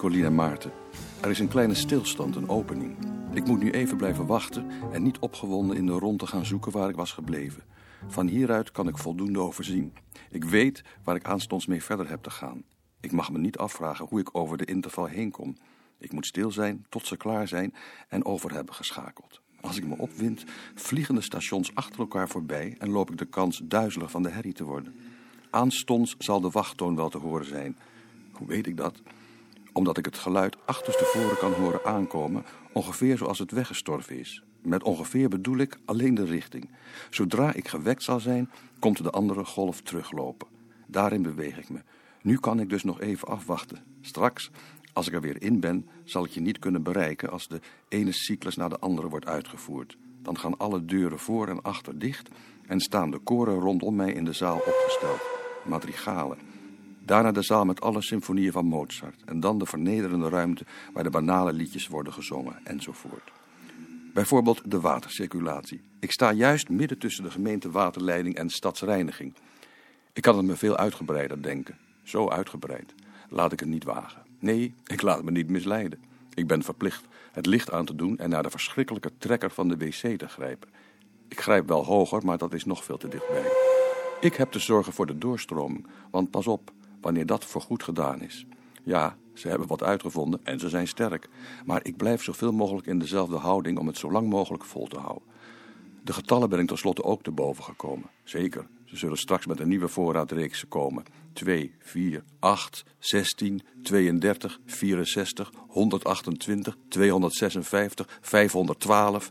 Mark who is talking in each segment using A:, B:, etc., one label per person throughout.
A: Nicolien en Maarten, er is een kleine stilstand, een opening. Ik moet nu even blijven wachten en niet opgewonden in de rondte gaan zoeken waar ik was gebleven. Van hieruit kan ik voldoende overzien. Ik weet waar ik aanstonds mee verder heb te gaan. Ik mag me niet afvragen hoe ik over de interval heen kom. Ik moet stil zijn tot ze klaar zijn en over hebben geschakeld. Als ik me opwind, vliegen de stations achter elkaar voorbij en loop ik de kans duizelig van de herrie te worden. Aanstonds zal de wachttoon wel te horen zijn. Hoe weet ik dat? Omdat ik het geluid achterstevoren kan horen aankomen, ongeveer zoals het weggestorven is. Met ongeveer bedoel ik alleen de richting. Zodra ik gewekt zal zijn, komt de andere golf teruglopen. Daarin beweeg ik me. Nu kan ik dus nog even afwachten. Straks, als ik er weer in ben, zal ik je niet kunnen bereiken als de ene cyclus naar de andere wordt uitgevoerd. Dan gaan alle deuren voor en achter dicht en staan de koren rondom mij in de zaal opgesteld. Madrigalen. Daarna de zaal met alle symfonieën van Mozart. En dan de vernederende ruimte waar de banale liedjes worden gezongen enzovoort. Bijvoorbeeld de watercirculatie. Ik sta juist midden tussen de gemeente waterleiding en stadsreiniging. Ik kan het me veel uitgebreider denken. Zo uitgebreid. Laat ik het niet wagen. Nee, ik laat me niet misleiden. Ik ben verplicht het licht aan te doen en naar de verschrikkelijke trekker van de wc te grijpen. Ik grijp wel hoger, maar dat is nog veel te dichtbij. Ik heb te zorgen voor de doorstroming, want pas op, wanneer dat voorgoed gedaan is. Ja, ze hebben wat uitgevonden en ze zijn sterk, maar ik blijf zoveel mogelijk in dezelfde houding om het zo lang mogelijk vol te houden. De getallen ben ik tenslotte ook te boven gekomen. Zeker, ze zullen straks met een nieuwe voorraadreeks komen. 2, 4, 8, 16, 32, 64, 128, 256, 512...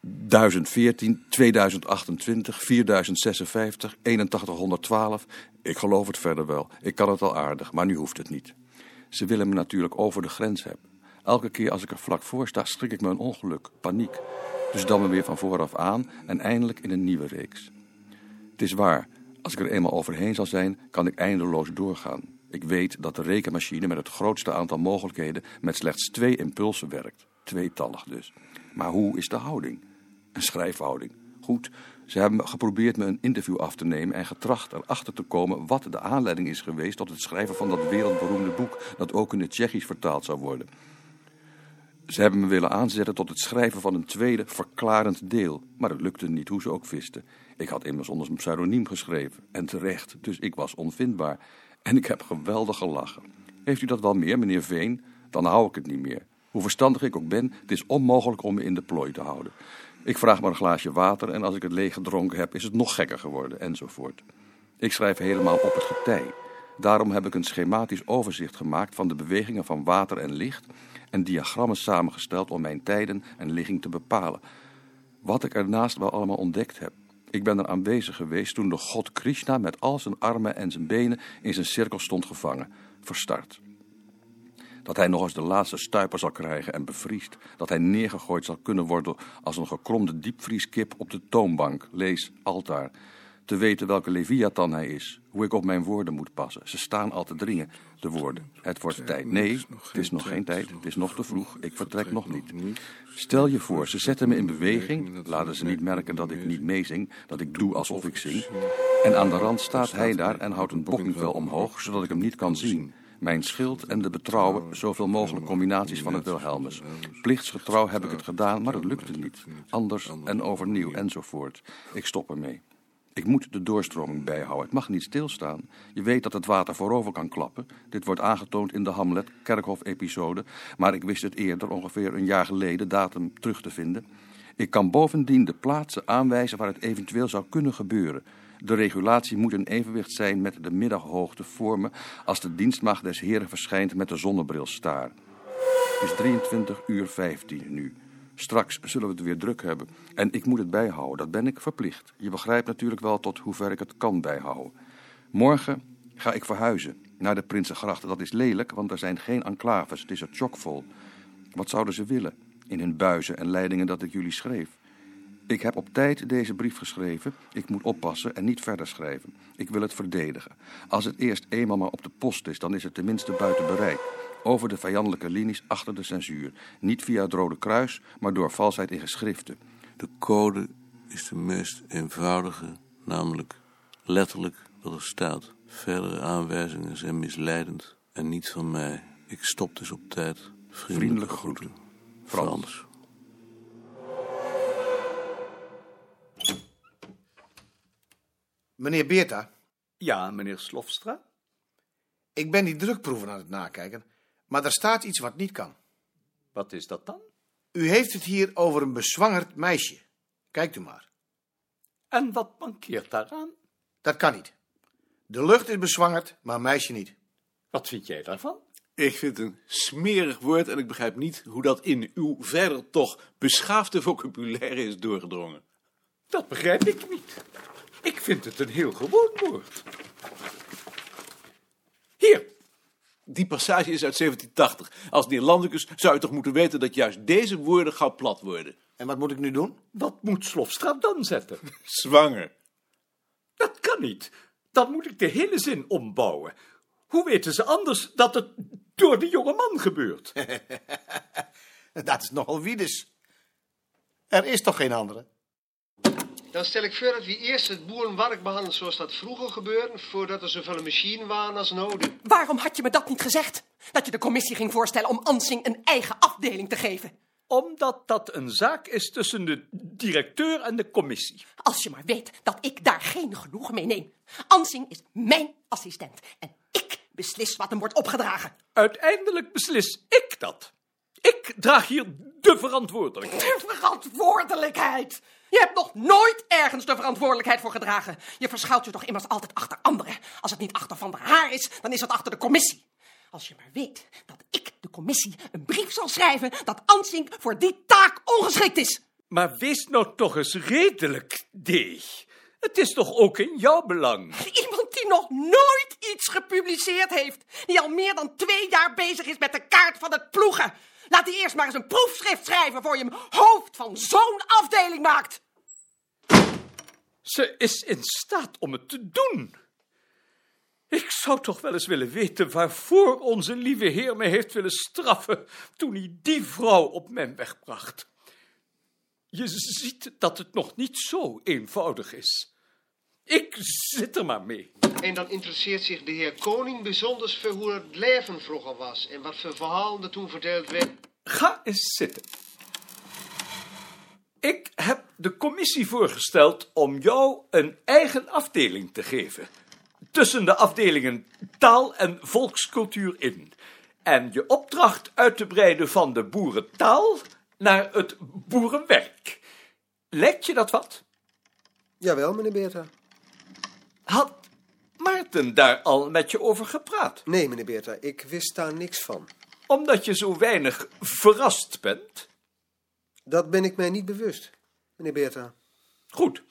A: 1014, 2028, 4056, 8112. Ik geloof het verder wel. Ik kan het al aardig, maar nu hoeft het niet. Ze willen me natuurlijk over de grens hebben. Elke keer als ik er vlak voor sta, schrik ik me een ongeluk, paniek. Dus dan me weer van vooraf aan en eindelijk in een nieuwe reeks. Het is waar, als ik er eenmaal overheen zal zijn, kan ik eindeloos doorgaan. Ik weet dat de rekenmachine met het grootste aantal mogelijkheden met slechts twee impulsen werkt. Tweetallig dus. Maar hoe is de houding? Een schrijfhouding. Goed, ze hebben geprobeerd me een interview af te nemen en getracht erachter te komen wat de aanleiding is geweest tot het schrijven van dat wereldberoemde boek dat ook in het Tsjechisch vertaald zou worden. Ze hebben me willen aanzetten tot het schrijven van een tweede verklarend deel, maar het lukte niet hoe ze ook visten. Ik had immers onder een pseudoniem geschreven en terecht, dus ik was onvindbaar. En ik heb geweldig gelachen. Heeft u dat wel meer, meneer Veen? Dan hou ik het niet meer. Hoe verstandig ik ook ben, het is onmogelijk om me in de plooi te houden. Ik vraag maar een glaasje water en als ik het leeg gedronken heb, is het nog gekker geworden, enzovoort. Ik schrijf helemaal op het getij. Daarom heb ik een schematisch overzicht gemaakt van de bewegingen van water en licht en diagrammen samengesteld om mijn tijden en ligging te bepalen. Wat ik ernaast wel allemaal ontdekt heb. Ik ben er aanwezig geweest toen de god Krishna met al zijn armen en zijn benen in zijn cirkel stond gevangen, verstart. Dat hij nog eens de laatste stuiper zal krijgen en bevriest. Dat hij neergegooid zal kunnen worden als een gekromde diepvrieskip op de toonbank. Lees altaar. Te weten welke Leviathan hij is. Hoe ik op mijn woorden moet passen. Ze staan al te dringen, de woorden. Het wordt tijd. Nee, het is nog geen tijd. Het is nog te vroeg. Ik vertrek nog niet. Stel je voor, ze zetten me in beweging. Laten ze niet merken dat ik niet meezing. Dat ik doe alsof ik zing. En aan de rand staat hij daar en houdt een bokkingvel omhoog, zodat ik hem niet kan zien. Mijn schild en de betrouwen, zoveel mogelijk combinaties van het Wilhelmus. Plichtsgetrouw heb ik het gedaan, maar het lukte niet. Anders en overnieuw enzovoort. Ik stop ermee. Ik moet de doorstroming bijhouden. Het mag niet stilstaan. Je weet dat het water voorover kan klappen. Dit wordt aangetoond in de Hamlet-Kerkhof-episode. Maar ik wist het eerder, ongeveer een jaar geleden, datum terug te vinden. Ik kan bovendien de plaatsen aanwijzen waar het eventueel zou kunnen gebeuren. De regulatie moet in evenwicht zijn met de middaghoogte vormen als de dienstmacht des heren verschijnt met de zonnebrilstaar. Het is 23 uur 15 nu. Straks zullen we het weer druk hebben. En ik moet het bijhouden, dat ben ik verplicht. Je begrijpt natuurlijk wel tot hoever ik het kan bijhouden. Morgen ga ik verhuizen naar de Prinsengrachten. Dat is lelijk, want er zijn geen enclaves. Het is er chockvol. Wat zouden ze willen in hun buizen en leidingen dat ik jullie schreef? Ik heb op tijd deze brief geschreven. Ik moet oppassen en niet verder schrijven. Ik wil het verdedigen. Als het eerst eenmaal maar op de post is, dan is het tenminste buiten bereik. Over de vijandelijke linies achter de censuur. Niet via het Rode Kruis, maar door valsheid in geschriften.
B: De code is de meest eenvoudige, namelijk letterlijk wat er staat. Verdere aanwijzingen zijn misleidend En niet van mij. Ik stop dus op tijd. Vriendelijke,
A: Vriendelijke
B: groeten.
A: Frans.
B: Frans.
C: Meneer Beerta,
D: Ja, meneer Slofstra?
C: ik ben die drukproeven aan het nakijken, maar er staat iets wat niet kan.
D: Wat is dat dan?
C: U heeft het hier over een bezwangerd meisje. Kijkt u maar.
D: En wat mankeert daaraan?
C: Dat kan niet. De lucht is bezwangerd, maar een meisje niet.
D: Wat vind jij daarvan?
E: Ik vind het een smerig woord en ik begrijp niet hoe dat in uw verder toch beschaafde vocabulaire is doorgedrongen.
D: Dat begrijp ik niet. Ik vind het een heel gewoon woord. Hier,
E: Die passage is uit 1780. Als Neerlandicus zou je toch moeten weten dat juist deze woorden gauw plat worden.
C: En wat moet ik nu doen?
D: wat moet Slofstra dan zetten?
E: Zwanger.
D: Dat kan niet. Dan moet ik de hele zin ombouwen. Hoe weten ze anders dat het door de jonge man gebeurt?
C: Dat is nogal wiedes. Er is toch geen andere?
F: Dan stel ik voor dat we eerst het boerenwerk behandelen zoals dat vroeger gebeurde, voordat er zoveel machine waren als nodig.
G: Waarom had je me dat niet gezegd? Dat je de commissie ging voorstellen om Ansing een eigen afdeling te geven.
D: Omdat dat een zaak is tussen de directeur en de commissie.
G: Als je maar weet dat ik daar geen genoegen mee neem. Ansing is mijn assistent en ik beslis wat hem wordt opgedragen.
D: Uiteindelijk beslis ik dat. Ik draag hier de verantwoordelijkheid.
G: De verantwoordelijkheid! Je hebt nog nooit ergens de verantwoordelijkheid voor gedragen. Je verschuilt je toch immers altijd achter anderen. Als het niet achter Van der Haar is, dan is het achter de commissie. Als je maar weet dat ik de commissie een brief zal schrijven dat Ansing voor die taak ongeschikt is.
D: Maar wees nou toch eens redelijk, D. Het is toch ook in jouw belang?
G: Iemand die nog nooit iets gepubliceerd heeft. Die al meer dan twee jaar bezig is met de kaart van het ploegen. Laat die eerst maar eens een proefschrift schrijven voor je hem hoofd van zo'n afdeling maakt.
D: Ze is in staat om het te doen. Ik zou toch wel eens willen weten waarvoor onze lieve heer mij heeft willen straffen toen hij die vrouw op mijn weg bracht. Je ziet dat het nog niet zo eenvoudig is. Ik zit er maar mee.
F: En dan interesseert zich de heer Koning bijzonders voor hoe het leven vroeger was en wat voor verhalen er toen verteld werd.
D: Ga eens zitten. Ik heb de commissie voorgesteld om jou een eigen afdeling te geven. Tussen de afdelingen taal en volkscultuur in. En je opdracht uit te breiden van de boerentaal naar het boerenwerk. Lijkt je dat wat?
H: Jawel, meneer Beerta.
D: Had Maarten daar al met je over gepraat?
H: Nee, meneer Beerta, ik wist daar niks van.
D: Omdat je zo weinig verrast bent?
H: Dat ben ik mij niet bewust, meneer Beerta.
D: Goed.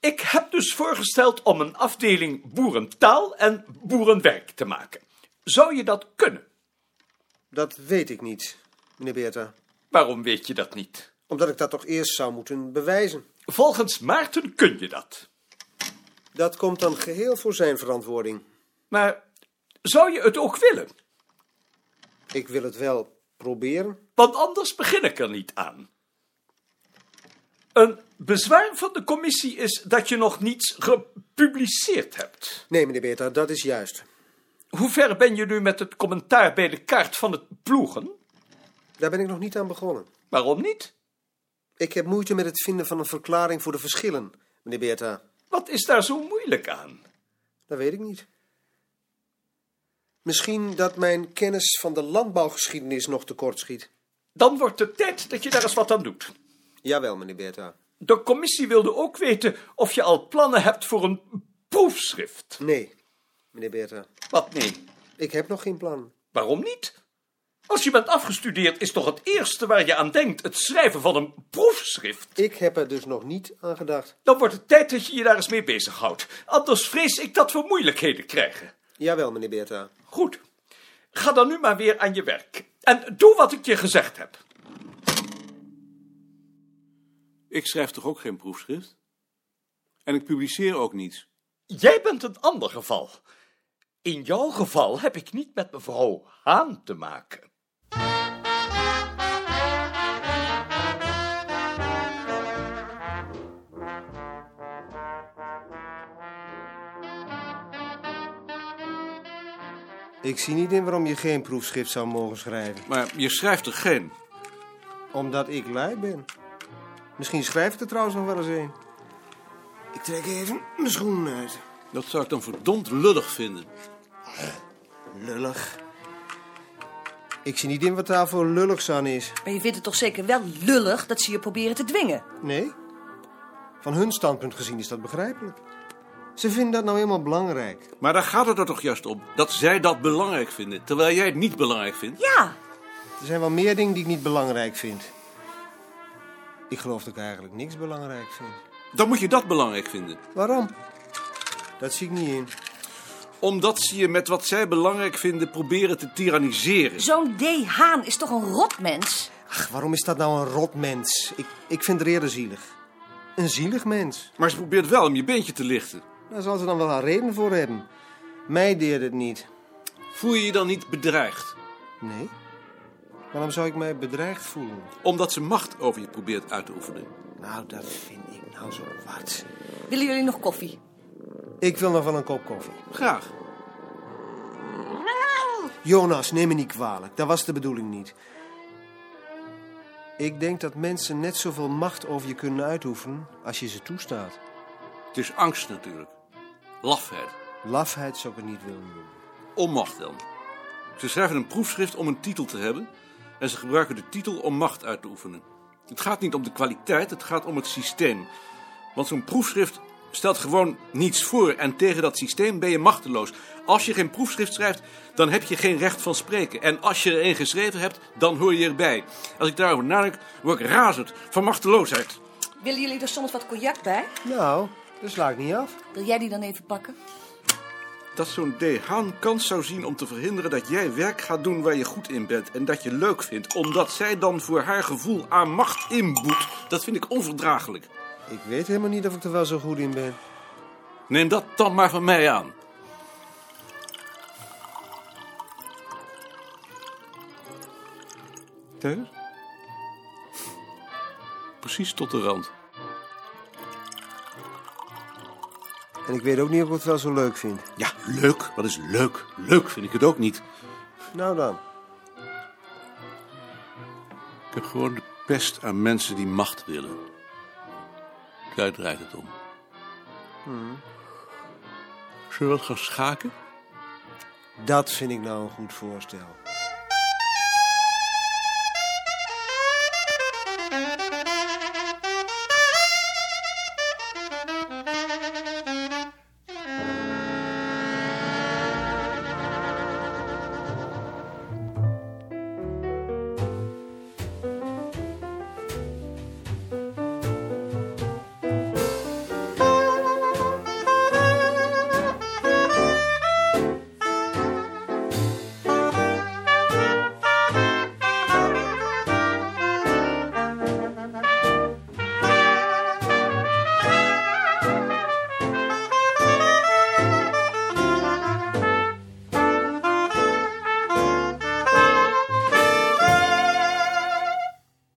D: Ik heb dus voorgesteld om een afdeling boerentaal en boerenwerk te maken. Zou je dat kunnen?
H: Dat weet ik niet, meneer Beerta.
D: Waarom weet je dat niet?
H: Omdat ik dat toch eerst zou moeten bewijzen.
D: Volgens Maarten kun je dat.
H: Dat komt dan geheel voor zijn verantwoording.
D: Maar zou je het ook willen?
H: Ik wil het wel proberen.
D: Want anders begin ik er niet aan. Een bezwaar van de commissie is dat je nog niets gepubliceerd hebt.
H: Nee, meneer Beerta, dat is juist.
D: Hoe ver ben je nu met het commentaar bij de kaart van het ploegen?
H: Daar ben ik nog niet aan begonnen.
D: Waarom niet?
H: Ik heb moeite met het vinden van een verklaring voor de verschillen, meneer Beerta.
D: Wat is daar zo moeilijk aan?
H: Dat weet ik niet. Misschien dat mijn kennis van de landbouwgeschiedenis nog tekort schiet.
D: Dan wordt het tijd dat je daar eens wat aan doet.
H: Jawel, meneer Beerta.
D: De commissie wilde ook weten of je al plannen hebt voor een proefschrift.
H: Nee, meneer Beerta.
D: Wat nee?
H: Ik heb nog geen plan.
D: Waarom niet? Als je bent afgestudeerd is toch het eerste waar je aan denkt het schrijven van een proefschrift?
H: Ik heb er dus nog niet aan gedacht.
D: Dan wordt het tijd dat je je daar eens mee bezighoudt. Anders vrees ik dat we moeilijkheden krijgen.
H: Jawel, meneer Beerta.
D: Goed. Ga dan nu maar weer aan je werk. En doe wat ik je gezegd heb.
E: Ik schrijf toch ook geen proefschrift? En ik publiceer ook niets.
D: Jij bent een ander geval. In jouw geval heb ik niet met mevrouw Haan te maken.
H: Ik zie niet in waarom je geen proefschrift zou mogen schrijven.
E: Maar je schrijft er geen.
H: Omdat ik lui ben. Misschien schrijf ik er trouwens nog wel eens een. Ik trek even mijn schoenen uit.
E: Dat zou ik dan verdomd lullig vinden.
H: Lullig. Ik zie niet in wat daar voor lulligs aan is.
I: Maar je vindt het toch zeker wel lullig dat ze je proberen te dwingen?
H: Nee? Van hun standpunt gezien is dat begrijpelijk. Ze vinden dat nou helemaal belangrijk.
E: Maar daar gaat het er toch juist om. Dat zij dat belangrijk vinden, terwijl jij het niet belangrijk vindt.
I: Ja,
H: Er zijn wel meer dingen die ik niet belangrijk vind. Ik geloof dat ik eigenlijk niks belangrijk vind.
E: Dan moet je dat belangrijk vinden.
H: Waarom? Dat zie ik niet in.
E: Omdat ze je met wat zij belangrijk vinden proberen te tyranniseren.
I: zo'n D. Haan is toch een rotmens?
H: Ach, waarom is dat nou een rot mens? Ik, ik vind het eerder zielig. Een zielig mens.
E: Maar ze probeert wel om je beentje te lichten.
H: Daar zal ze dan wel haar reden voor hebben. Mij deert het niet.
E: Voel je je dan niet bedreigd?
H: Nee? Waarom zou ik mij bedreigd voelen?
E: Omdat ze macht over je probeert uit te oefenen.
H: Nou, dat vind ik nou zo wat.
I: Willen jullie nog koffie?
H: Ik wil nog wel een kop koffie.
E: Graag.
H: Jonas, neem me niet kwalijk. Dat was de bedoeling niet. Ik denk dat mensen net zoveel macht over je kunnen uitoefenen als je ze toestaat.
E: Het is angst natuurlijk. Lafheid.
H: Lafheid zou ik het niet willen noemen.
E: Onmacht dan. Ze schrijven een proefschrift om een titel te hebben. En ze gebruiken de titel om macht uit te oefenen. Het gaat niet om de kwaliteit, het gaat om het systeem. Want zo'n proefschrift stelt gewoon niets voor. En tegen dat systeem ben je machteloos. Als je geen proefschrift schrijft, dan heb je geen recht van spreken. En als je er een geschreven hebt, dan hoor je erbij. Als ik daarover nadenk, word ik razend van machteloosheid.
I: Willen jullie er soms wat cognac bij?
H: Nou, dat sla ik niet af.
I: Wil jij die dan even pakken?
E: Dat zo'n D. Haan kans zou zien om te verhinderen dat jij werk gaat doen waar je goed in bent. En dat je leuk vindt. Omdat zij dan voor haar gevoel aan macht inboet. Dat vind ik onverdraaglijk.
H: Ik weet helemaal niet of ik er wel zo goed in ben.
E: Neem dat dan maar van mij aan. Thuis? Precies tot de rand.
H: En ik weet ook niet of ik het wel zo leuk vind.
E: Ja, leuk. Wat is leuk? Leuk vind ik het ook niet.
H: Nou dan.
E: Ik heb gewoon de pest aan mensen die macht willen. Daar draait het om. Zullen we wat gaan schaken?
H: Dat vind ik nou een goed voorstel.